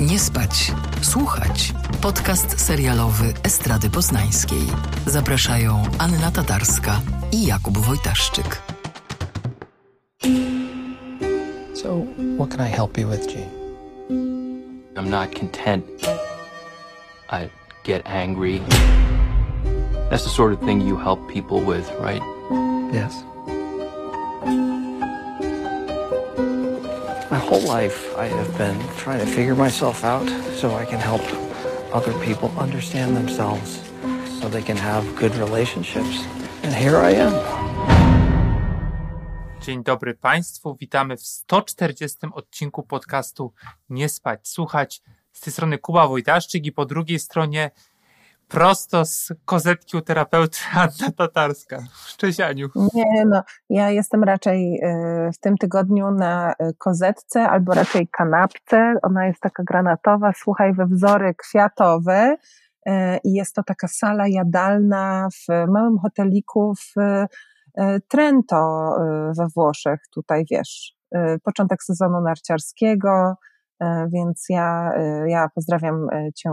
Nie spać, słuchać. Podcast serialowy Estrady Poznańskiej. Zapraszają Anna Tatarska i Jakub Wojtaszczyk. So, what can I help you with, Gene? I'm not content. I get angry. That's the sort of thing you help people with, right? Yes. Whole life, I have been trying to figure myself out so I can help other people understand themselves so they can have good relationships. And here I am. Dzień dobry Państwu, witamy w 140 odcinku podcastu Nie spać, słuchać. Z tej strony Kuba Wojtaszczyk i po drugiej stronie prosto z kozetki u terapeuty Anna Tatarska. Cześć Aniu. Nie, no, ja jestem raczej y, w tym tygodniu na y, kozetce albo raczej kanapce. Ona jest taka granatowa, słuchaj, we wzory kwiatowe i jest to taka sala jadalna w małym hoteliku w Trento we Włoszech. Tutaj wiesz, początek sezonu narciarskiego, więc ja, ja pozdrawiam cię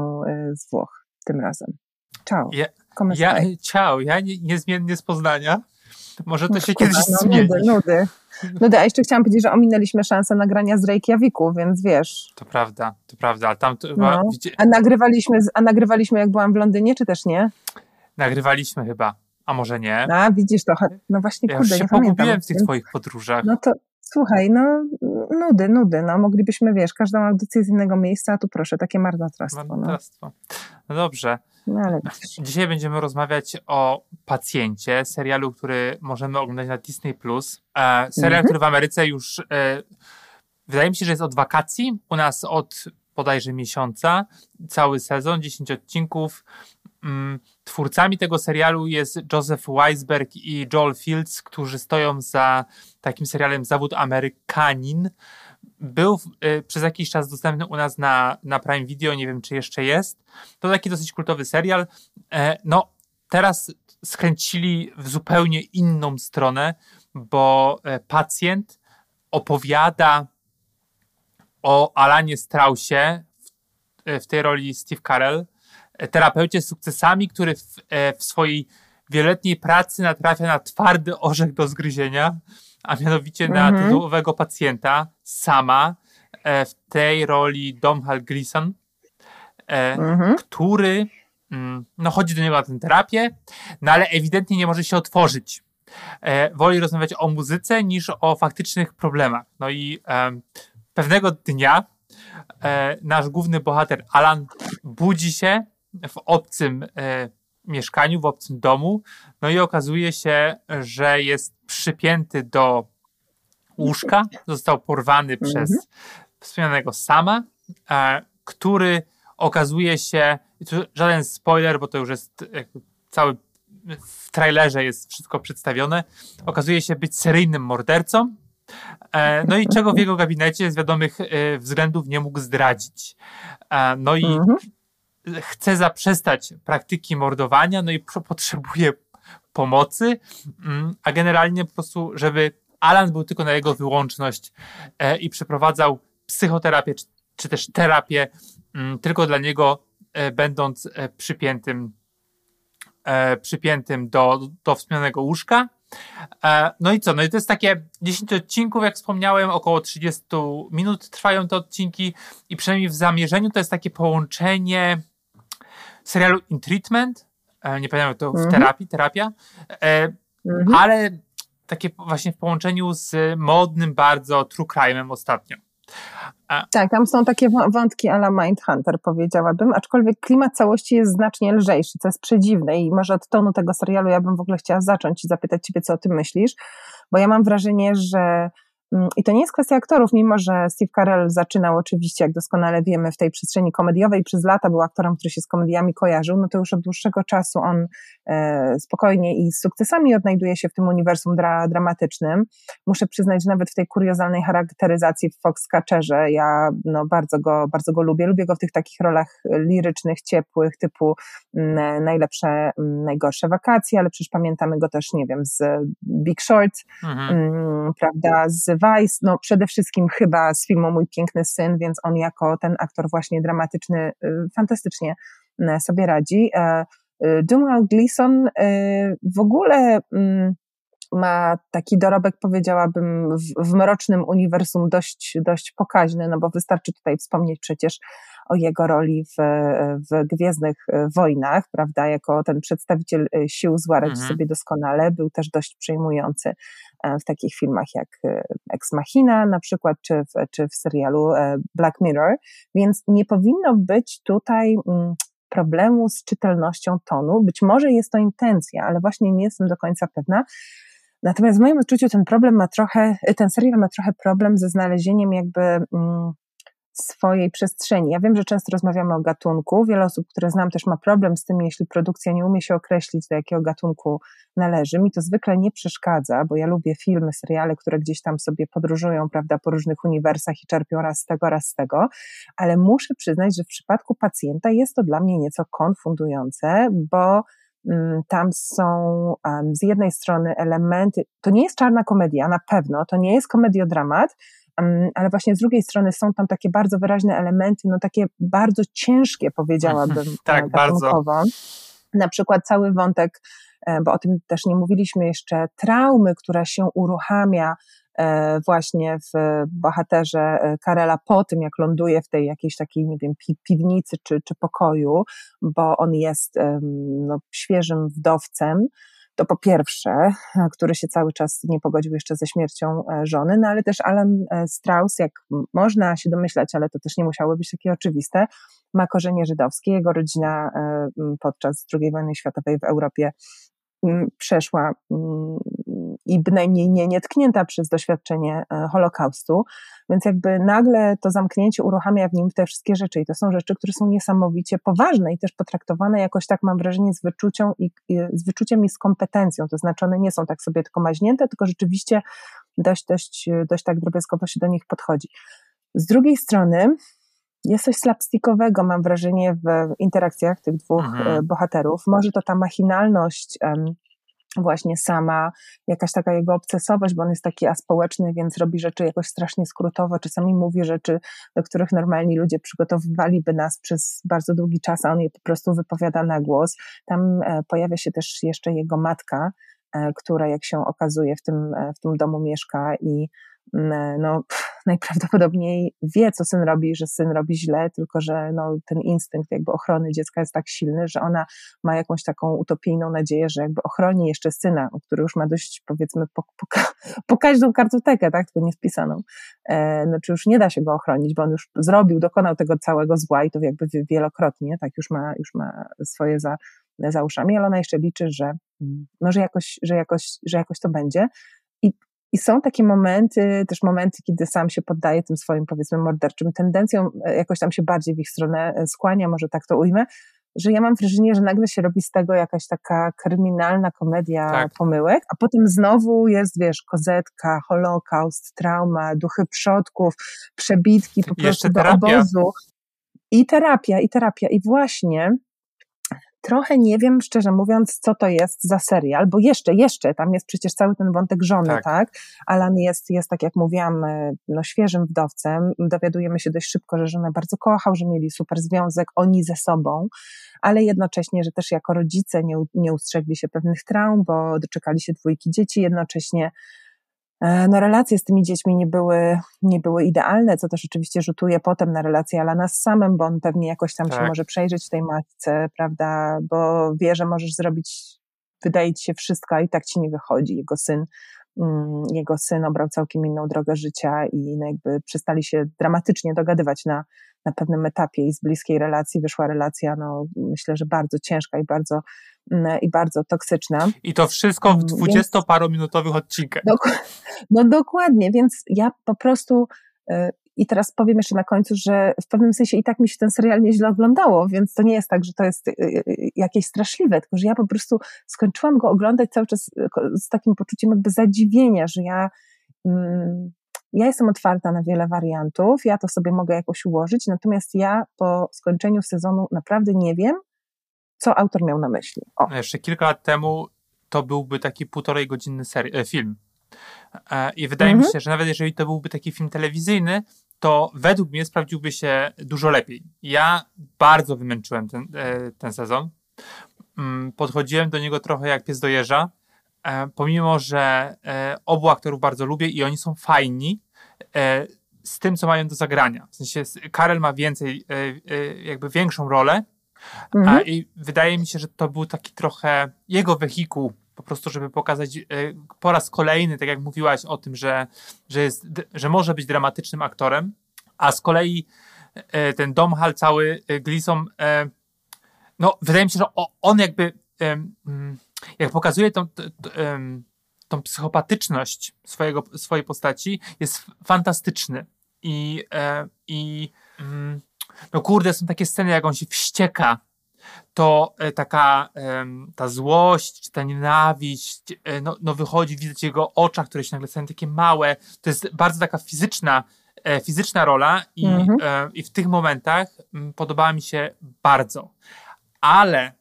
z Włoch tym razem. Ciao. Ja, ja, ciao, ja nie, niezmiennie z Poznania. Może to się kiedyś no, zmieni. Nudy, nudy. nudy. A jeszcze chciałam powiedzieć, że ominęliśmy szansę nagrania z Reykjaviku, więc wiesz. To prawda, to prawda. Ale tam to chyba, no. a, nagrywaliśmy, a nagrywaliśmy jak byłam w Londynie, czy też nie? Nagrywaliśmy chyba, a może nie. A, widzisz to. No właśnie, ja kurde, już się nie pogubiłem pamiętam. w tych twoich podróżach. No to słuchaj, no nudy, nudy. No moglibyśmy, wiesz, każdą audycję z innego miejsca, a tu proszę, takie marnotrawstwo. Marnotrawstwo. No, no dobrze. No, ale Dzisiaj będziemy rozmawiać o pacjencie, serialu, który możemy oglądać na Disney+. E, serial, Mhm. który w Ameryce już e, wydaje mi się, że jest od wakacji. U nas od bodajże miesiąca. Cały sezon, 10 odcinków. Mm, Twórcami tego serialu jest Joseph Weisberg i Joel Fields, którzy stoją za takim serialem Zawód Amerykanin. Był y, przez jakiś czas dostępny u nas na, na Prime Video, nie wiem czy jeszcze jest. To taki dosyć kultowy serial. E, no, teraz skręcili w zupełnie inną stronę, bo e, pacjent opowiada o Alanie Straussie, w, w tej roli Steve Carell, terapeucie z sukcesami, który w, e, w swojej wieloletniej pracy natrafia na twardy orzech do zgryzienia, a mianowicie na Mhm. tytułowego pacjenta, sama, e, w tej roli Domhnall Gleeson, e, Mhm. który mm, no, chodzi do niego na tę terapię, no ale ewidentnie nie może się otworzyć. Woli rozmawiać o muzyce niż o faktycznych problemach. No i pewnego dnia nasz główny bohater Alan budzi się w obcym e, mieszkaniu, w obcym domu, no i okazuje się, że jest przypięty do łóżka, został porwany Mhm. przez wspomnianego Sama, e, który okazuje się, żaden spoiler, bo to już jest jakby cały w trailerze jest wszystko przedstawione, okazuje się być seryjnym mordercą, e, no i czego w jego gabinecie z wiadomych e, względów nie mógł zdradzić. E, no i Mhm. Chce zaprzestać praktyki mordowania, no i potrzebuje pomocy, mm, a generalnie po prostu, żeby Alan był tylko na jego wyłączność e, i przeprowadzał psychoterapię, czy, też terapię mm, tylko dla niego, e, będąc e, przypiętym, przypiętym do, do wspomnianego łóżka. No i co? No i to jest takie 10 odcinków, jak wspomniałem, około 30 minut trwają te odcinki i przynajmniej w zamierzeniu to jest takie połączenie serialu In Treatment, e, nie pamiętam to w Mhm. terapii, terapia, e, Mhm. ale takie właśnie w połączeniu z modnym bardzo true crime'em ostatnio. Tak, tam są takie wą- wątki ala Mindhunter, powiedziałabym, aczkolwiek klimat całości jest znacznie lżejszy, co jest przedziwne i może od tonu tego serialu ja bym w ogóle chciała zacząć i zapytać ciebie, co o tym myślisz, bo ja mam wrażenie, że i to nie jest kwestia aktorów, mimo że Steve Carell zaczynał oczywiście, jak doskonale wiemy, w tej przestrzeni komediowej, przez lata był aktorem, który się z komediami kojarzył, no to już od dłuższego czasu on e, spokojnie i z sukcesami odnajduje się w tym uniwersum dra dramatycznym. Muszę przyznać, że nawet w tej kuriozalnej charakteryzacji w Foxcatcherze ja no, bardzo, go, bardzo go lubię. Lubię go w tych takich rolach lirycznych, ciepłych, typu mm, najlepsze, mm, najgorsze wakacje, ale przecież pamiętamy go też, nie wiem, z Big Short, Mhm. mm, prawda, z Weiss, no przede wszystkim chyba z filmu Mój Piękny Syn, więc on jako ten aktor właśnie dramatyczny fantastycznie sobie radzi. Domhnall Gleeson w ogóle mm, ma taki dorobek, powiedziałabym, w, w mrocznym uniwersum dość, dość pokaźny, no bo wystarczy tutaj wspomnieć przecież o jego roli w, w Gwiezdnych Wojnach, prawda, jako ten przedstawiciel sił zła radzi mhm. sobie doskonale, był też dość przejmujący e, w takich filmach jak e, Ex Machina na przykład, czy w, czy w serialu e, Black Mirror, więc nie powinno być tutaj mm, problemu z czytelnością tonu. Być może jest to intencja, ale właśnie nie jestem do końca pewna. Natomiast w moim odczuciu ten problem ma trochę, ten serial ma trochę problem ze znalezieniem jakby mm, swojej przestrzeni. Ja wiem, że często rozmawiamy o gatunku. Wiele osób, które znam, też ma problem z tym, jeśli produkcja nie umie się określić, do jakiego gatunku należy. Mi to zwykle nie przeszkadza, bo ja lubię filmy, seriale, które gdzieś tam sobie podróżują, prawda, po różnych uniwersach i czerpią raz z tego, raz z tego, ale muszę przyznać, że w przypadku pacjenta jest to dla mnie nieco konfundujące, bo mm, tam są z jednej strony elementy, to nie jest czarna komedia, na pewno, to nie jest komediodramat, ale właśnie z drugiej strony są tam takie bardzo wyraźne elementy, no takie bardzo ciężkie powiedziałabym tak, bardzo. Na przykład cały wątek, e, bo o tym też nie mówiliśmy jeszcze, traumy, która się uruchamia e, właśnie w bohaterze e, Karela po tym, jak ląduje w tej jakiejś takiej, nie wiem, piwnicy czy, czy pokoju, bo on jest no, świeżym wdowcem, to po pierwsze, e, który się cały czas nie pogodził jeszcze ze śmiercią e, żony, no ale też Alan e, Strauss, jak można się domyślać, ale to też nie musiało być takie oczywiste, ma korzenie żydowskie. Jego rodzina podczas II wojny światowej w Europie przeszła i bynajmniej nie nietknięta przez doświadczenie e, Holokaustu, więc jakby nagle to zamknięcie uruchamia w nim te wszystkie rzeczy i to są rzeczy, które są niesamowicie poważne i też potraktowane jakoś tak mam wrażenie z wyczuciem i, z wyczuciem i z kompetencją, to znaczy one nie są tak sobie tylko maźnięte, tylko rzeczywiście dość, dość, dość tak drobiazgowo się do nich podchodzi. Z drugiej strony jest coś slapstickowego, mam wrażenie, w interakcjach tych dwóch mhm. E, bohaterów. Może to ta machinalność właśnie sama, jakaś taka jego obcesowość, bo on jest taki aspołeczny, więc robi rzeczy jakoś strasznie skrótowo, czasami mówi rzeczy, do których normalni ludzie przygotowywaliby nas przez bardzo długi czas, a on je po prostu wypowiada na głos. Tam e, pojawia się też jeszcze jego matka, e, która jak się okazuje w tym, w tym domu mieszka i Mm, no, najprawdopodobniej wie, co syn robi, że syn robi źle, tylko że no, ten instynkt jakby ochrony dziecka jest tak silny, że ona ma jakąś taką utopijną nadzieję, że jakby ochroni jeszcze syna, który już ma dość powiedzmy po, po, po każdą kartotekę, tak, tylko nie wpisaną. E, no, czy już nie da się go ochronić, bo on już zrobił, dokonał tego całego zła i to jakby wielokrotnie, tak, już ma, już ma swoje za, za uszami, ale ona jeszcze liczy, że, mm, no, że, jakoś, że, jakoś, że jakoś to będzie. I są takie momenty, też momenty, kiedy sam się poddaje tym swoim, powiedzmy, morderczym tendencjom, e, jakoś tam się bardziej w ich stronę e, skłania, może tak to ujmę, że ja mam wrażenie, że nagle się robi z tego jakaś taka kryminalna komedia tak. pomyłek, a potem znowu jest, wiesz, kozetka, holokaust, trauma, duchy przodków, przebitki po prostu do obozu. I terapia, i terapia. I właśnie trochę nie wiem, szczerze mówiąc, co to jest za serial, bo jeszcze, jeszcze, tam jest przecież cały ten wątek żony, tak? tak? Alan jest, jest, tak jak mówiłam, e, no, świeżym wdowcem. Dowiadujemy się dość szybko, że żonę bardzo kochał, że mieli super związek, oni ze sobą, ale jednocześnie, że też jako rodzice nie, nie ustrzegli się pewnych traum, bo doczekali się dwójki dzieci, jednocześnie no relacje z tymi dziećmi nie były, nie były idealne, co też oczywiście rzutuje potem na relację Alana z samym, bo on pewnie jakoś tam tak. się może przejrzeć w tej matce, prawda, bo wie, że możesz zrobić, wydaje ci się wszystko, a i tak ci nie wychodzi. Jego syn, mm, jego syn obrał całkiem inną drogę życia i no jakby przestali się dramatycznie dogadywać na, na pewnym etapie i z bliskiej relacji wyszła relacja, no myślę, że bardzo ciężka i bardzo i bardzo toksyczna. I to wszystko w dwudziestoparominutowych odcinkach. no dokładnie, więc ja po prostu y, i teraz powiem jeszcze na końcu, że w pewnym sensie i tak mi się ten serial nieźle oglądało, więc to nie jest tak, że to jest y, y, jakieś straszliwe, tylko że ja po prostu skończyłam go oglądać cały czas z takim poczuciem jakby zadziwienia, że ja mm, ja jestem otwarta na wiele wariantów, ja to sobie mogę jakoś ułożyć, natomiast ja po skończeniu sezonu naprawdę nie wiem, co autor miał na myśli. O. Jeszcze kilka lat temu to byłby taki półtorej godzinny seri- e, film. I wydaje -hmm. mi mhm. się, że nawet jeżeli to byłby taki film telewizyjny, to według mnie sprawdziłby się dużo lepiej. Ja bardzo wymęczyłem ten, ten sezon. Mm, podchodziłem do niego trochę jak pies do jeża, pomimo, że obu aktorów bardzo lubię i oni są fajni, z tym, co mają do zagrania. W sensie Karel ma więcej, e, e, jakby większą rolę mhm. i wydaje mi się, że to był taki trochę jego wehikuł po prostu, żeby pokazać e, po raz kolejny, tak jak mówiłaś o tym, że, że, jest, że może być dramatycznym aktorem, a z kolei ten Domhal cały Gleason, no wydaje mi się, że on jakby jak pokazuje tą, tą psychopatyczność swojego, swojej postaci, jest fantastyczny. I, e, i mm, no kurde, są takie sceny, jak on się wścieka, to e, taka ta złość, czy ta nienawiść, e, no, no wychodzi, widać jego oczach, które się nagle stają takie małe. To jest bardzo taka fizyczna, e, fizyczna rola i, mhm. I w tych momentach m, podobała mi się bardzo. Ale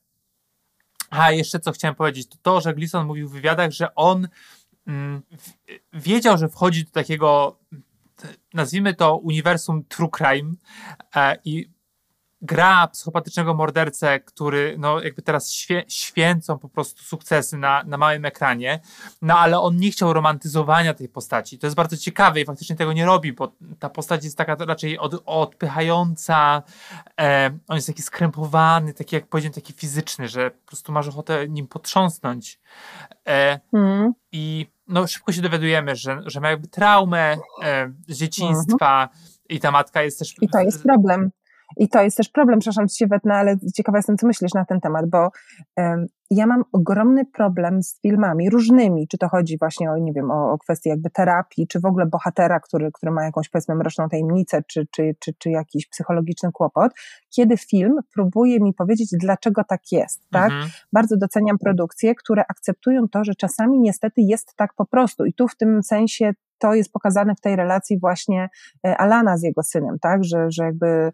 a jeszcze co chciałem powiedzieć, to to, że Gleason mówił w wywiadach, że on mm, wiedział, że wchodzi do takiego nazwijmy to uniwersum true crime e, i gra psychopatycznego mordercę, który no jakby teraz świe, święcą po prostu sukcesy na, na małym ekranie, no ale on nie chciał romantyzowania tej postaci. To jest bardzo ciekawe i faktycznie tego nie robi, bo ta postać jest taka raczej od, odpychająca, e, on jest taki skrępowany, taki jak powiedziałem, taki fizyczny, że po prostu masz ochotę nim potrząsnąć. E, mm. I no, szybko się dowiadujemy, że, że ma jakby traumę e, z dzieciństwa mhm. i ta matka jest też... I to jest problem. I to jest też problem, przepraszam, że się wetnę, ale ciekawa jestem, co myślisz na ten temat, bo um, ja mam ogromny problem z filmami różnymi, czy to chodzi właśnie o, nie wiem, o, o kwestię jakby terapii, czy w ogóle bohatera, który, który ma jakąś powiedzmy mroczną tajemnicę, czy, czy, czy, czy jakiś psychologiczny kłopot, kiedy film próbuje mi powiedzieć, dlaczego tak jest, tak? Mhm. Bardzo doceniam produkcje, które akceptują to, że czasami niestety jest tak po prostu i tu w tym sensie to jest pokazane w tej relacji właśnie e, Alana z jego synem, tak, że, że jakby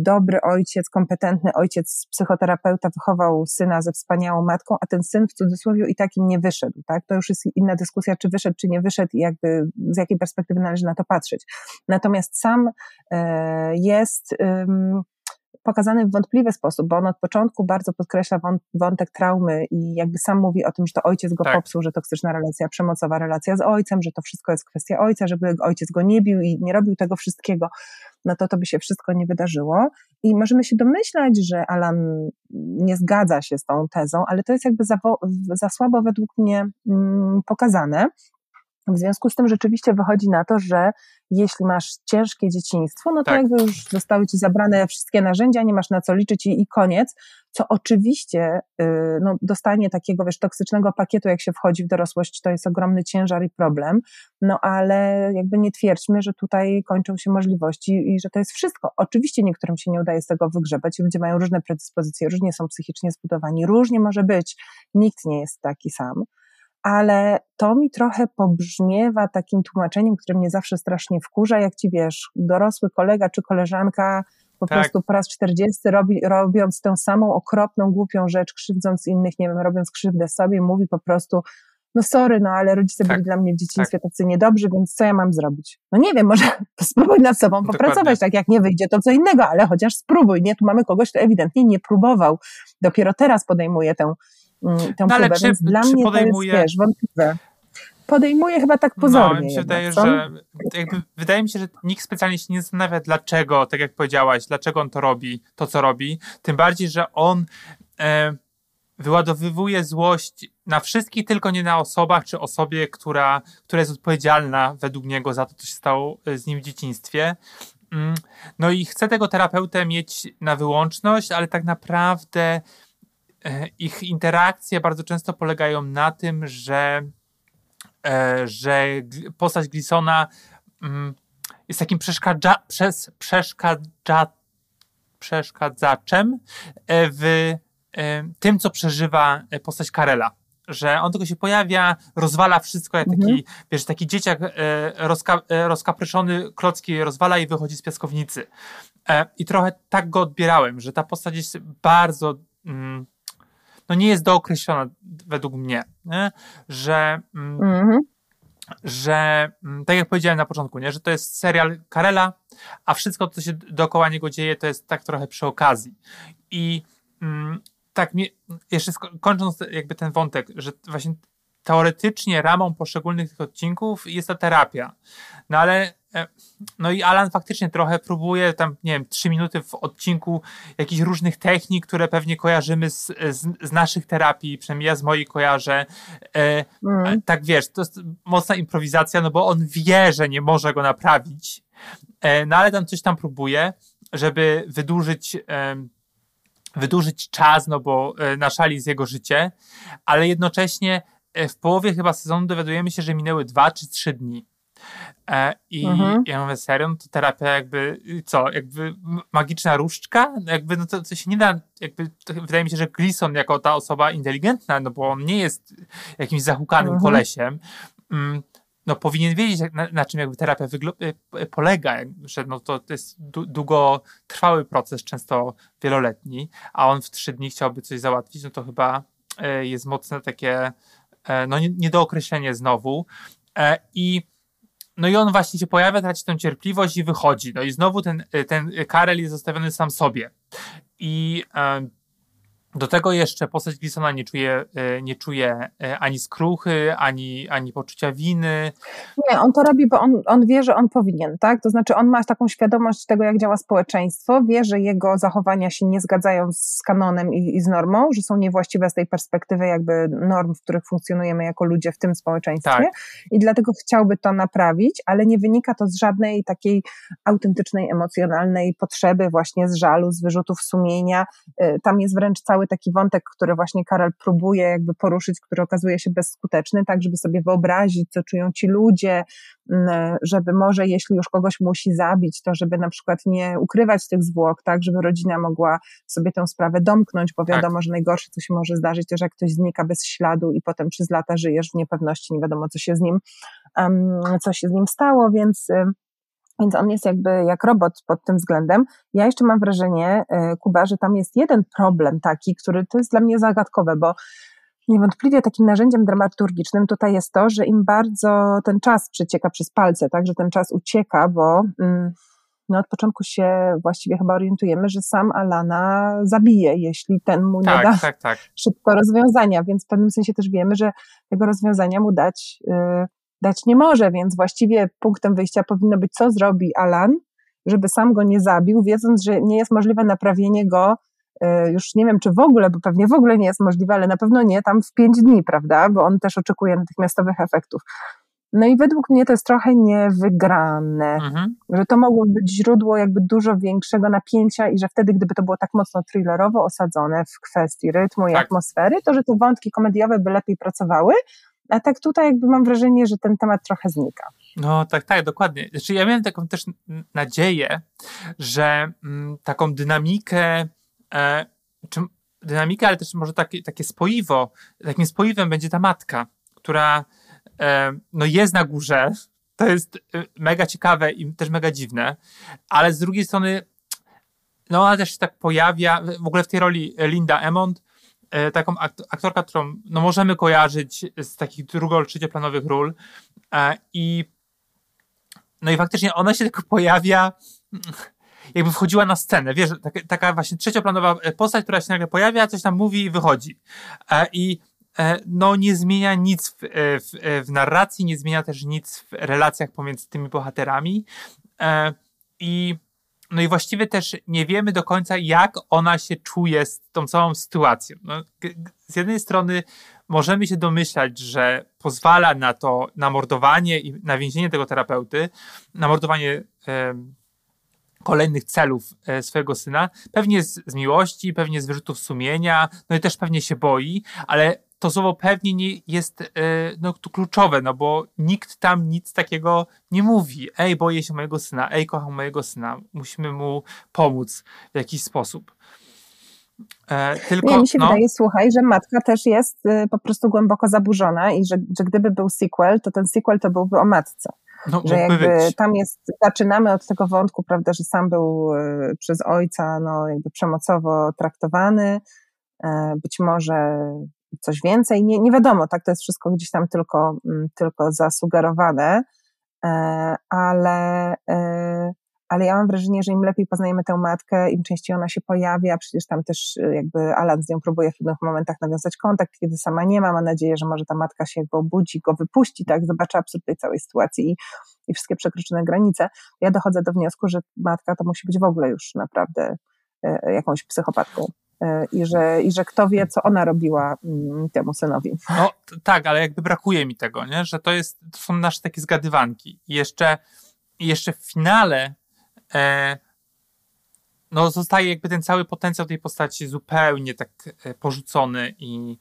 dobry ojciec, kompetentny ojciec, psychoterapeuta wychował syna ze wspaniałą matką, a ten syn w cudzysłowie i takim nie wyszedł, tak? To już jest inna dyskusja, czy wyszedł, czy nie wyszedł i jakby z jakiej perspektywy należy na to patrzeć. Natomiast sam e, jest pokazany w wątpliwy sposób, bo on od początku bardzo podkreśla wątek traumy i jakby sam mówi o tym, że to ojciec go tak. popsuł, że toksyczna relacja, przemocowa relacja z ojcem, że to wszystko jest kwestia ojca, żeby ojciec go nie bił i nie robił tego wszystkiego, no to to by się wszystko nie wydarzyło. I możemy się domyślać, że Alan nie zgadza się z tą tezą, ale to jest jakby za, za słabo według mnie mm, pokazane. W związku z tym rzeczywiście wychodzi na to, że jeśli masz ciężkie dzieciństwo, no to tak. jakby już zostały ci zabrane wszystkie narzędzia, nie masz na co liczyć i, i koniec, co oczywiście yy, no, dostanie takiego wiesz, toksycznego pakietu, jak się wchodzi w dorosłość, to jest ogromny ciężar i problem, no ale jakby nie twierdźmy, że tutaj kończą się możliwości i że to jest wszystko. Oczywiście niektórym się nie udaje z tego wygrzebać, ludzie mają różne predyspozycje, różnie są psychicznie zbudowani, różnie może być, nikt nie jest taki sam, ale to mi trochę pobrzmiewa takim tłumaczeniem, które mnie zawsze strasznie wkurza, jak ci wiesz, dorosły kolega czy koleżanka po tak. prostu po raz 40 robi, robiąc tę samą okropną, głupią rzecz, krzywdząc innych, nie wiem, robiąc krzywdę sobie, mówi po prostu, no sorry, no ale rodzice tak. byli dla mnie w dzieciństwie tak. tacy niedobrzy, więc co ja mam zrobić? No nie wiem, może spróbuj nad sobą popracować, Dokładnie. tak jak nie wyjdzie, to co innego, ale chociaż spróbuj, nie? Tu mamy kogoś, kto ewidentnie nie próbował, dopiero teraz podejmuje tę tę no, próbę, więc dla mnie podejmuje... to jest, wiesz, wątpliwe. Podejmuje chyba tak pozornie. No, mi się wydaje, że jakby, wydaje mi się, że nikt specjalnie się nie zastanawia, dlaczego, tak jak powiedziałaś, dlaczego on to robi, to co robi. Tym bardziej, że on e, wyładowywuje złość na wszystkich, tylko nie na osobach, czy osobie, która, która jest odpowiedzialna według niego za to, co się stało e, z nim w dzieciństwie. Mm, no i chce tego terapeutę mieć na wyłączność, ale tak naprawdę ich interakcje bardzo często polegają na tym, że, e, że postać Glisona mm, jest takim przeszkadza, przez, przeszkadza, przeszkadzaczem e, w tym, co przeżywa postać Karela. Że on tylko się pojawia, rozwala wszystko, jak taki, mhm. wiesz, taki dzieciak rozka, rozkapryszony klocki rozwala i wychodzi z piaskownicy. I trochę tak go odbierałem, że ta postać jest bardzo mm, no nie jest dookreślona według mnie, nie? że mm, mhm. że mm, tak jak powiedziałem na początku, nie, że to jest serial Karela, a wszystko, co się dookoła niego dzieje, to jest tak trochę przy okazji. I mm, tak, mnie, jeszcze kończąc jakby ten wątek, że właśnie teoretycznie ramą poszczególnych tych odcinków jest ta terapia. No ale no i Alan faktycznie trochę próbuje tam, nie wiem, trzy minuty w odcinku jakichś różnych technik, które pewnie kojarzymy z, z, z naszych terapii, przynajmniej ja z mojej kojarzę. E, mm. Tak wiesz, to jest mocna improwizacja, no bo on wie, że nie może go naprawić, e, no ale tam coś tam próbuje, żeby wydłużyć e, wydłużyć czas, no bo e, na szali z jego życie, ale jednocześnie E, w połowie chyba sezonu dowiadujemy się, że minęły dwa czy trzy dni. E, I mhm. ja mówię, serio, no to terapia jakby, co, jakby magiczna różdżka? Jakby, no to, to się nie da, jakby, wydaje mi się, że Gleason jako ta osoba inteligentna, no bo on nie jest jakimś zahukanym mhm. kolesiem, mm, no powinien wiedzieć, na, na czym jakby terapia e, polega, że no to, to jest długotrwały proces, często wieloletni, a on w trzy dni chciałby coś załatwić, no to chyba jest mocne takie E, no niedookreślenie znowu. E, I no i on właśnie się pojawia, traci tę cierpliwość i wychodzi. No i znowu ten, ten Karel jest zostawiony sam sobie. I do tego jeszcze postać Glisona nie czuje, e, nie czuje e, ani skruchy, ani, ani poczucia winy. Nie, on to robi, bo on, on wie, że on powinien, tak? To znaczy on ma taką świadomość tego, jak działa społeczeństwo, wie, że jego zachowania się nie zgadzają z kanonem i, i z normą, że są niewłaściwe z tej perspektywy jakby norm, w których funkcjonujemy jako ludzie w tym społeczeństwie tak. i dlatego chciałby to naprawić, ale nie wynika to z żadnej takiej autentycznej, emocjonalnej potrzeby właśnie z żalu, z wyrzutów sumienia. E, tam jest wręcz cały cały taki wątek, który właśnie Karol próbuje jakby poruszyć, który okazuje się bezskuteczny, tak żeby sobie wyobrazić, co czują ci ludzie, mm, żeby może jeśli już kogoś musi zabić, to żeby na przykład nie ukrywać tych zwłok, tak, żeby rodzina mogła sobie tę sprawę domknąć, bo wiadomo, tak. że najgorsze, co się może zdarzyć, to że jak ktoś znika bez śladu i potem przez lata żyjesz w niepewności, nie wiadomo, co się z nim, um, co się z nim stało, więc więc on jest jakby jak robot pod tym względem. Ja jeszcze mam wrażenie, e, Kuba, że tam jest jeden problem taki, który to jest dla mnie zagadkowe, bo niewątpliwie takim narzędziem dramaturgicznym tutaj jest to, że im bardzo ten czas przecieka przez palce, tak, że ten czas ucieka, bo mm, no od początku się właściwie chyba orientujemy, że sam Alana zabije, jeśli ten mu tak, nie da tak, tak. szybko rozwiązania, więc w pewnym sensie też wiemy, że tego rozwiązania mu dać yy, dać nie może, więc właściwie punktem wyjścia powinno być, co zrobi Alan, żeby sam go nie zabił, wiedząc, że nie jest możliwe naprawienie go y, już nie wiem, czy w ogóle, bo pewnie w ogóle nie jest możliwe, ale na pewno nie tam w pięć dni, prawda? Bo on też oczekuje natychmiastowych efektów. No i według mnie to jest trochę niewygrane, mhm. że to mogło być źródło jakby dużo większego napięcia i że wtedy, gdyby to było tak mocno thrillerowo osadzone w kwestii rytmu i tak. atmosfery, to że te wątki komediowe by lepiej pracowały, a tak tutaj jakby mam wrażenie, że ten temat trochę znika. No tak, tak, dokładnie. Znaczy ja miałem taką też nadzieję, że mm, taką dynamikę, e, czy dynamikę, ale też może takie, takie spoiwo, takim spoiwem będzie ta matka, która e, no jest na górze, to jest e, mega ciekawe i też mega dziwne, ale z drugiej strony no ona też się tak pojawia, w ogóle w tej roli Linda Emond, E, taką aktorkę, którą no, możemy kojarzyć z takich drugo- trzecioplanowych ról e, i no i faktycznie ona się tylko pojawia jakby wchodziła na scenę, wiesz, taka, taka właśnie trzecioplanowa postać, która się nagle pojawia, coś tam mówi i wychodzi. E, I no nie zmienia nic w, w, w narracji, nie zmienia też nic w relacjach pomiędzy tymi bohaterami i no i właściwie też nie wiemy do końca, jak ona się czuje z tą całą sytuacją. No, z jednej strony możemy się domyślać, że pozwala na to, na mordowanie i na więzienie tego terapeuty, na mordowanie e, kolejnych celów e, swojego syna, pewnie z, z miłości, pewnie z wyrzutów sumienia, no i też pewnie się boi, ale to słowo pewnie nie jest e, no, kluczowe, no bo nikt tam nic takiego nie mówi. Ej, boję się mojego syna, ej, kocham mojego syna, musimy mu pomóc w jakiś sposób. E, tylko, nie, mi się no, wydaje, słuchaj, że matka też jest y, po prostu głęboko zaburzona i że, że gdyby był sequel, to ten sequel to byłby o matce. No, że jakby być. tam jest, zaczynamy od tego wątku, prawda, że sam był y, przez ojca no, jakby przemocowo traktowany, e, być może coś więcej, nie, nie wiadomo, tak, to jest wszystko gdzieś tam tylko, mm, tylko zasugerowane, ale ale ja mam wrażenie, że im lepiej poznajemy tę matkę, im częściej ona się pojawia, przecież tam też y, jakby Alan z nią próbuje w pewnych momentach nawiązać kontakt, kiedy sama nie ma, ma nadzieję, że może ta matka się jakby obudzi, go wypuści, tak, zobaczy absurd tej całej sytuacji i, i wszystkie przekroczone granice. Ja dochodzę do wniosku, że matka to musi być w ogóle już naprawdę jakąś psychopatką i że, i że kto wie, co ona robiła mm, temu synowi. No tak, ale jakby brakuje mi tego, nie? że to, jest, to są nasze takie zgadywanki. I jeszcze, jeszcze w finale e, no zostaje jakby ten cały potencjał tej postaci zupełnie tak e, porzucony i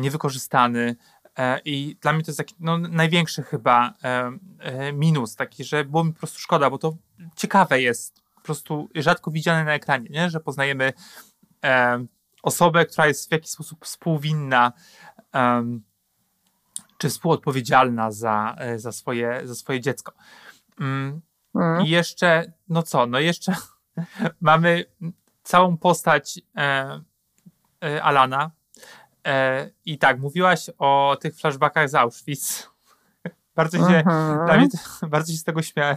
niewykorzystany. E, I dla mnie to jest taki no, największy chyba e, e, minus, taki, że było mi po prostu szkoda, bo to ciekawe jest, po prostu rzadko widziane na ekranie, nie? że poznajemy e, osobę, która jest w jakiś sposób współwinna czy współodpowiedzialna za, za, swoje, za swoje dziecko. Mm, Mm. I jeszcze, no co, no jeszcze mamy całą postać e, e, Alana. E, I tak, mówiłaś o tych flashbackach z Auschwitz. bardzo się, mhm. dla mnie, bardzo się z tego śmiałem.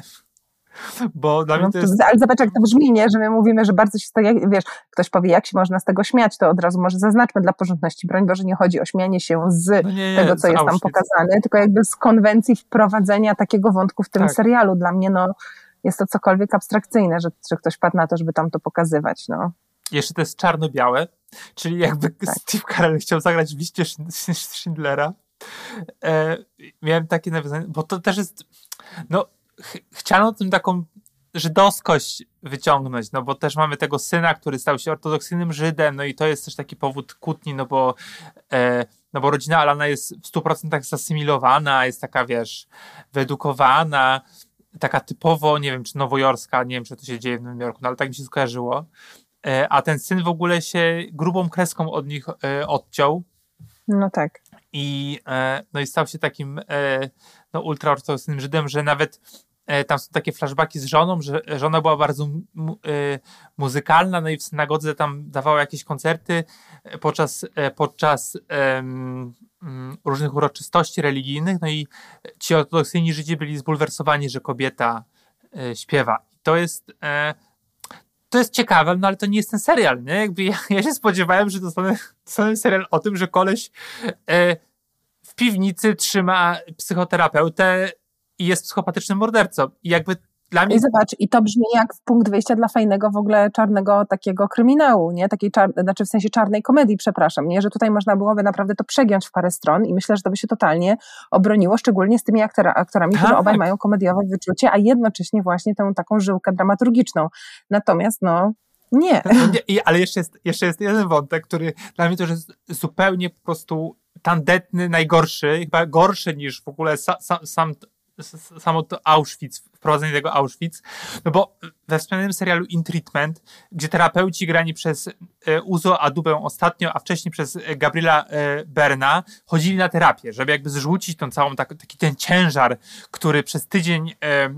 Bo dla no, mnie to jest... Ale zobacz, jak to brzmi, nie? że my mówimy, że bardzo się z tego, wiesz, ktoś powie, jak się można z tego śmiać, to od razu może zaznaczmy dla porządności. Broń Boże, nie chodzi o śmianie się z no nie, tego, co jest tam pokazane, tylko jakby z konwencji wprowadzenia takiego wątku w tym tak. serialu. Dla mnie, no, jest to cokolwiek abstrakcyjne, że, że ktoś padł na to, żeby tam to pokazywać. No. Jeszcze to jest czarno-białe, czyli jakby tak. Steve Carell chciał zagrać w liście Schindlera. E, miałem takie nawiązanie, bo to też jest, no, ch chciano tym taką żydowskość wyciągnąć, no bo też mamy tego syna, który stał się ortodoksyjnym Żydem, no i to jest też taki powód kłótni, no bo, e, no bo rodzina Alana jest w 100% zasymilowana, jest taka, wiesz, wyedukowana, taka typowo, nie wiem, czy nowojorska, nie wiem, czy to się dzieje w Nowym Jorku, no ale tak mi się skojarzyło. E, a ten syn w ogóle się grubą kreską od nich e, odciął. No tak. I, e, no i stał się takim no, ultraortodoksyjnym Żydem, że nawet tam są takie flashbacki z żoną, że żona była bardzo muzykalna, no i w synagodze tam dawała jakieś koncerty podczas, podczas um, różnych uroczystości religijnych, no i ci ortodoksyjni Żydzi byli zbulwersowani, że kobieta e, śpiewa. To jest, e, to jest ciekawe, no ale to nie jest ten serial, nie? Jakby ja, ja się spodziewałem, że dostanę, dostanę serial o tym, że koleś e, w piwnicy trzyma psychoterapeutę i jest psychopatycznym mordercą. I jakby dla mnie... I zobacz, i to brzmi jak punkt wyjścia dla fajnego w ogóle czarnego takiego kryminału, nie? Takiej czar... znaczy w sensie czarnej komedii, przepraszam, nie? Że tutaj można byłoby naprawdę to przegiąć w parę stron i myślę, że to by się totalnie obroniło, szczególnie z tymi aktora, aktorami, tak. którzy obaj mają komediowe wyczucie, a jednocześnie właśnie tę taką żyłkę dramaturgiczną. Natomiast no, nie. No, nie ale jeszcze jest, jeszcze jest jeden wątek, który dla mnie to jest zupełnie po prostu tandetny, najgorszy, chyba gorszy niż w ogóle sa, sa, sam samo to Auschwitz, wprowadzenie tego Auschwitz, no bo we wspomnianym serialu In Treatment, gdzie terapeuci grani przez e, Uzo Adubę ostatnio, a wcześniej przez Gabriela e, Berna, chodzili na terapię, żeby jakby zrzucić tą całą, tak, taki ten ciężar, który przez tydzień e,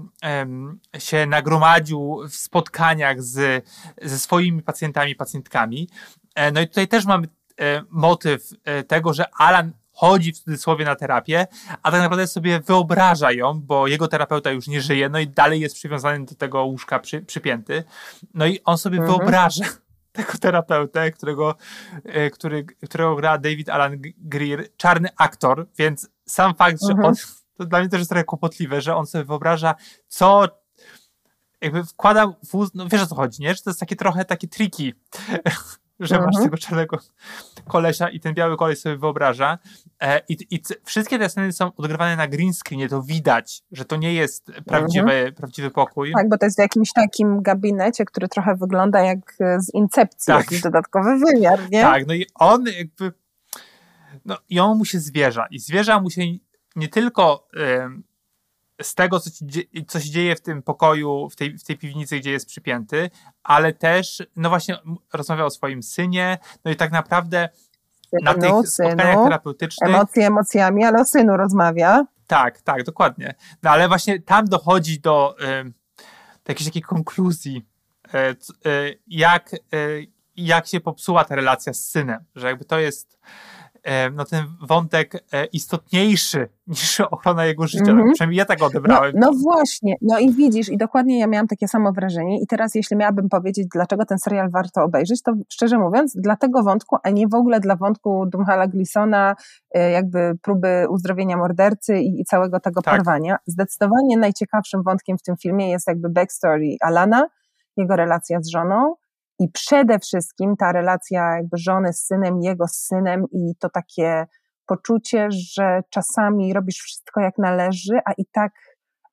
się nagromadził w spotkaniach z, ze swoimi pacjentami, pacjentkami. No i tutaj też mamy motyw tego, że Alan chodzi w cudzysłowie na terapię, a tak naprawdę sobie wyobraża ją, bo jego terapeuta już nie żyje, no i dalej jest przywiązany do tego łóżka przy, przypięty. No i on sobie mhm. wyobraża tego terapeutę, którego, e, który, którego gra David Alan Greer, czarny aktor, więc sam fakt, że mhm. on, to dla mnie też jest trochę kłopotliwe, że on sobie wyobraża, co jakby wkłada w no wiesz o co chodzi, nie? Że to jest takie trochę takie triki że masz mhm. tego czarnego kolesia i ten biały koleś sobie wyobraża. E, i, I wszystkie te sceny są odgrywane na green screenie, to widać, że to nie jest prawdziwy, mhm. prawdziwy pokój. Tak, bo to jest w jakimś takim gabinecie, który trochę wygląda jak z Incepcji, tak. jakiś dodatkowy wymiar, nie? Tak, no i on jakby no i on mu się zwierza i zwierza mu się nie tylko z tego, co, ci, co się dzieje w tym pokoju, w tej, w tej piwnicy, gdzie jest przypięty, ale też, no właśnie, rozmawiał o swoim synie, no i tak naprawdę synu, na tych spotkaniach synu, terapeutycznych... Emocje emocjami, ale o synu rozmawia. Tak, tak, dokładnie. No ale właśnie tam dochodzi do, y, do jakiejś takiej konkluzji, y, y, jak, jak się popsuła ta relacja z synem, że jakby to jest e, no ten wątek e, istotniejszy niż ochrona jego życia. Mm -hmm. Przynajmniej ja tak odebrałem. No, no, właśnie, no i widzisz, i dokładnie ja miałam takie samo wrażenie i teraz jeśli miałabym powiedzieć, dlaczego ten serial warto obejrzeć, to szczerze mówiąc, dla tego wątku, a nie w ogóle dla wątku Dumhala Glisona, jakby próby uzdrowienia mordercy i, i całego tego tak. porwania. Zdecydowanie najciekawszym wątkiem w tym filmie jest jakby backstory Alana, jego relacja z żoną, i przede wszystkim ta relacja jakby żony z synem, jego z synem i to takie poczucie, że czasami robisz wszystko jak należy, a i tak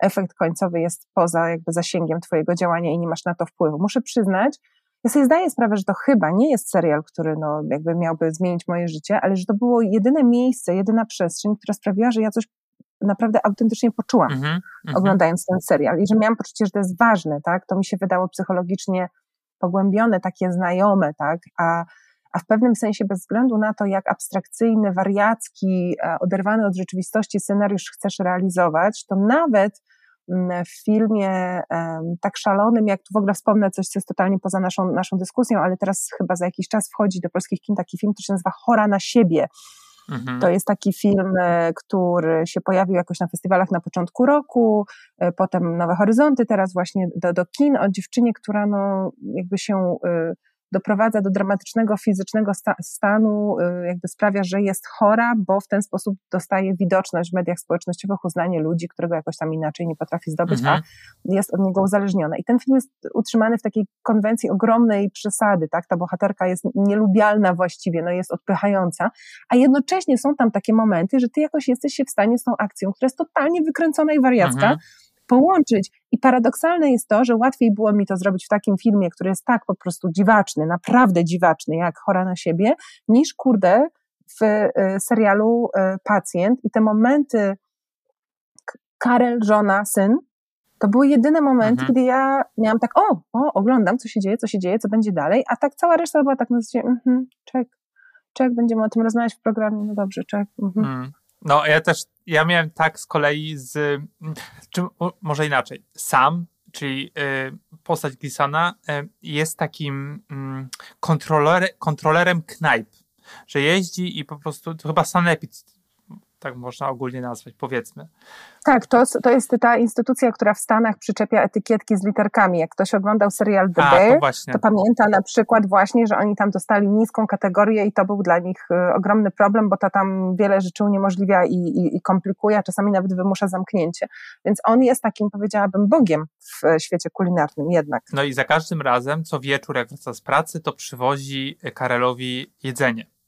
efekt końcowy jest poza jakby zasięgiem twojego działania i nie masz na to wpływu. Muszę przyznać, ja sobie zdaję sprawę, że to chyba nie jest serial, który no jakby miałby zmienić moje życie, ale że to było jedyne miejsce, jedyna przestrzeń, która sprawiła, że ja coś naprawdę autentycznie poczułam, mm -hmm, oglądając ten serial i że miałam poczucie, że to jest ważne, tak? To mi się wydało psychologicznie pogłębione, takie znajome, tak? A, a w pewnym sensie bez względu na to, jak abstrakcyjny, wariacki, e, oderwany od rzeczywistości scenariusz chcesz realizować, to nawet mm, w filmie tak szalonym, jak tu w ogóle wspomnę coś, co jest totalnie poza naszą, naszą dyskusją, ale teraz chyba za jakiś czas wchodzi do polskich kin taki film, który się nazywa Chora na siebie. Mhm. To jest taki film, e, który się pojawił jakoś na festiwalach na początku roku, e, potem Nowe Horyzonty, teraz właśnie do, do kin o dziewczynie, która no jakby się e, doprowadza do dramatycznego fizycznego sta stanu, y, jakby sprawia, że jest chora, bo w ten sposób dostaje widoczność w mediach społecznościowych, uznanie ludzi, którego jakoś tam inaczej nie potrafi zdobyć, mhm. a jest od niego uzależniona. I ten film jest utrzymany w takiej konwencji ogromnej przesady, tak? Ta bohaterka jest nielubialna właściwie, no jest odpychająca, a jednocześnie są tam takie momenty, że ty jakoś jesteś się w stanie z tą akcją, która jest totalnie wykręcona i wariacka, mhm połączyć. I paradoksalne jest to, że łatwiej było mi to zrobić w takim filmie, który jest tak po prostu dziwaczny, naprawdę dziwaczny, jak Chora na siebie, niż kurde w y, serialu y, Pacjent. I te momenty Karel, żona, syn, to były jedyne momenty, mhm. kiedy ja miałam tak, o, o, oglądam, co się dzieje, co się dzieje, co będzie dalej, a tak cała reszta była tak na zasadzie, mhm, czek, czek, będziemy o tym rozmawiać w programie, no dobrze, czek. Mhm. Mm. No, ja też, ja miałem tak z kolei z, czy może inaczej, sam, czyli y, postać Glisana y, jest takim mm, kontroler, kontrolerem knajp, że jeździ i po prostu, to chyba Sanepid tak można ogólnie nazwać, powiedzmy. Tak, to, to jest ta instytucja, która w Stanach przyczepia etykietki z literkami. Jak ktoś oglądał serial The Bear, to, to, pamięta na przykład właśnie, że oni tam dostali niską kategorię i to był dla nich y, ogromny problem, bo to tam wiele rzeczy uniemożliwia i, i, i komplikuje, a czasami nawet wymusza zamknięcie. Więc on jest takim, powiedziałabym, bogiem w świecie kulinarnym jednak. No i za każdym razem, co wieczór, jak wraca z pracy, to przywozi Karelowi jedzenie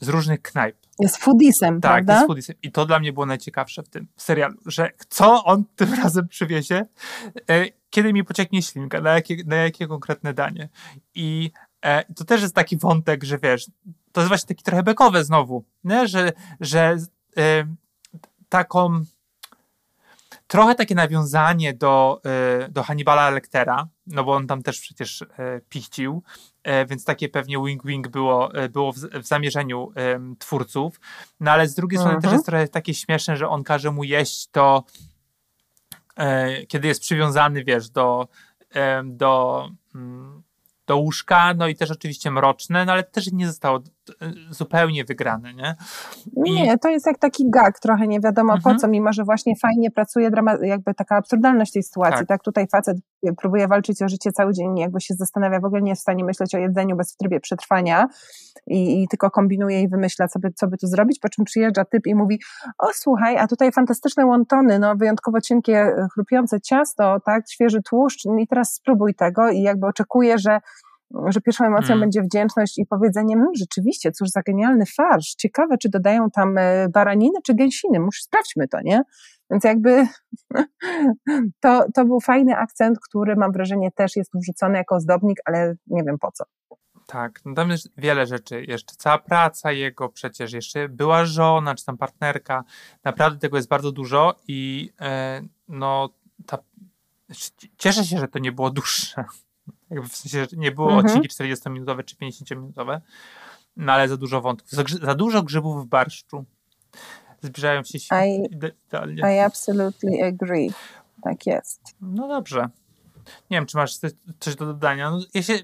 z różnych knajp. Jest foodisem, tak, prawda? jest foodisem. I to dla mnie było najciekawsze w tym serialu, że co on tym razem przywiezie, e, kiedy mi pocieknie ślinka, na jakie, na jakie konkretne danie. I e, to też jest taki wątek, że wiesz, to jest właśnie taki trochę bekowe znowu, nie? że, że e, taką trochę takie nawiązanie do, do Hannibala Lectera, no bo on tam też przecież pichcił, E, więc takie pewnie wing-wing było, e, było w, w zamierzeniu twórców. No ale z drugiej strony też mhm. jest trochę takie śmieszne, że on każe mu jeść to, e, kiedy jest przywiązany, wiesz, do, e, do, mm, do łóżka, no i też oczywiście mroczne, no ale też nie zostało zupełnie wygrane, nie? I... Nie, to jest jak taki gag, trochę nie wiadomo mhm. po co, mimo że właśnie fajnie pracuje jakby taka absurdalność tej sytuacji, tak. tak? Tutaj facet próbuje walczyć o życie cały dzień, jakby się zastanawia, w ogóle nie jest w stanie myśleć o jedzeniu bez w trybie przetrwania i, i tylko kombinuje i wymyśla, co by, co by tu zrobić, po czym przyjeżdża typ i mówi, o słuchaj, a tutaj fantastyczne łątony, no wyjątkowo cienkie, chrupiące ciasto, tak, świeży tłuszcz i teraz spróbuj tego i jakby oczekuje, że że pierwszą emocją hmm. będzie wdzięczność i powiedzenie, mmm, rzeczywiście, cóż za genialny farsz, ciekawe, czy dodają tam e, baraniny czy gęsiny, muszę sprawdźmy to, nie? Więc jakby to, to był fajny akcent, który mam wrażenie też jest wrzucony jako ozdobnik, ale nie wiem po co. Tak, no tam jest wiele rzeczy, jeszcze cała praca jego, przecież jeszcze była żona, czy tam partnerka, naprawdę tego jest bardzo dużo i e, no ta, cieszę się, że to nie było dłuższe, jakby w sensie, że nie było mhm. odcinki 40-minutowe czy 50-minutowe, no ale za dużo wątków, za, za dużo grzybów w barszczu. Zbliżają się I, idealnie. I absolutely agree. Tak jest. No dobrze. Nie wiem, czy masz coś do dodania. No, ja, się...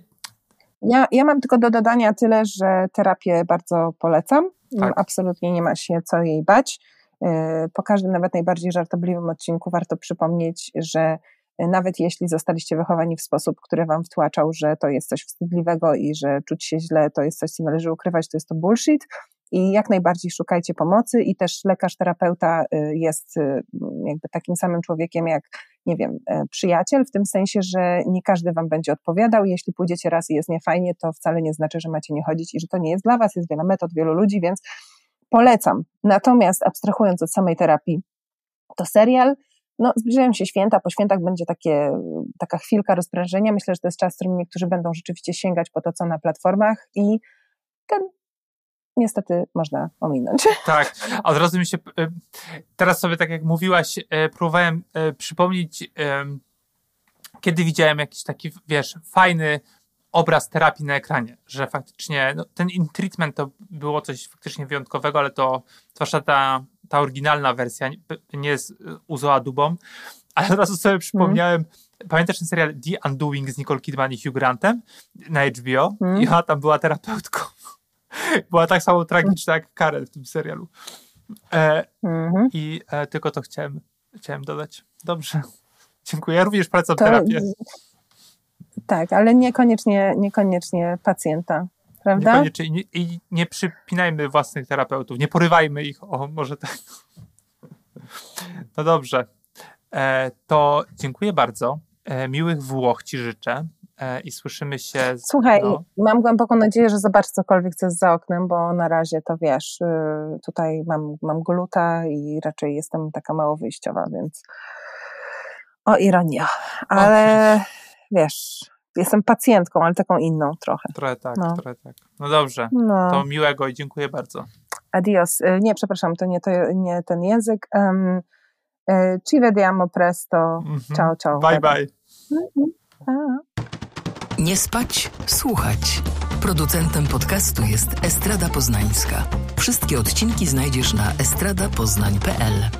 ja, ja mam tylko do dodania tyle, że terapię bardzo polecam Tak. Absolutnie nie ma się co jej bać. E, po każdym, nawet najbardziej żartobliwym odcinku warto przypomnieć, że nawet jeśli zostaliście wychowani w sposób, który wam wtłaczał, że to jest coś wstydliwego i że czuć się źle to jest coś, co należy ukrywać, to jest to bullshit. I jak najbardziej szukajcie pomocy, i też lekarz, terapeuta y, jest y, jakby takim samym człowiekiem jak, nie wiem, e, przyjaciel, w tym sensie, że nie każdy wam będzie odpowiadał. Jeśli pójdziecie raz i jest niefajnie, to wcale nie znaczy, że macie nie chodzić i że to nie jest dla was. Jest wiele metod, wielu ludzi, więc polecam. Natomiast abstrahując od samej terapii, to serial no, zbliżają się święta, po świętach będzie takie, taka chwilka rozprężenia. Myślę, że to jest czas, w którym niektórzy będą rzeczywiście sięgać po to, co na platformach i ten niestety można ominąć. Tak, od razu mi się, e, teraz sobie tak jak mówiłaś, e, próbowałem e, przypomnieć, kiedy widziałem jakiś taki, wiesz, fajny obraz terapii na ekranie, że faktycznie no, ten treatment to było coś faktycznie wyjątkowego, ale to zwłaszcza ta ta oryginalna wersja nie jest Uzo Adubą, ale od razu sobie przypomniałem, mm. pamiętasz ten serial The Undoing z Nicole Kidman i Hugh Grantem na HBO? Mm. I ona tam była terapeutką. była tak samo tragiczna jak Karel w tym serialu. E, mm -hmm. I e, tylko to chciałem, chciałem dodać. Dobrze. Dziękuję. Ja również polecam to, terapię. Tak, ale niekoniecznie, niekoniecznie pacjenta prawda? I nie, I nie przypinajmy własnych terapeutów, nie porywajmy ich, o może tak. No dobrze, e, to dziękuję bardzo. E, miłych Włoch Ci życzę e, i słyszymy się. Z, Słuchaj, no. mam głęboką nadzieję, że zobaczysz cokolwiek, co jest za oknem, bo na razie to wiesz, y, tutaj mam, mam gluta i raczej jestem taka mało wyjściowa, więc o ironia, ale wiesz, jestem pacjentką, ale taką inną trochę. Trochę tak, no. trochę tak. No dobrze, no. to miłego i dziękuję bardzo. Adios. Y, nie, przepraszam, to nie, to nie ten język. Um, ci vediamo presto. Mm -hmm. Ciao, ciao. Bye, bye. Mm -hmm. Nie spać, słuchać. Producentem podcastu jest Estrada Poznańska. Wszystkie odcinki znajdziesz na estradapoznań.pl.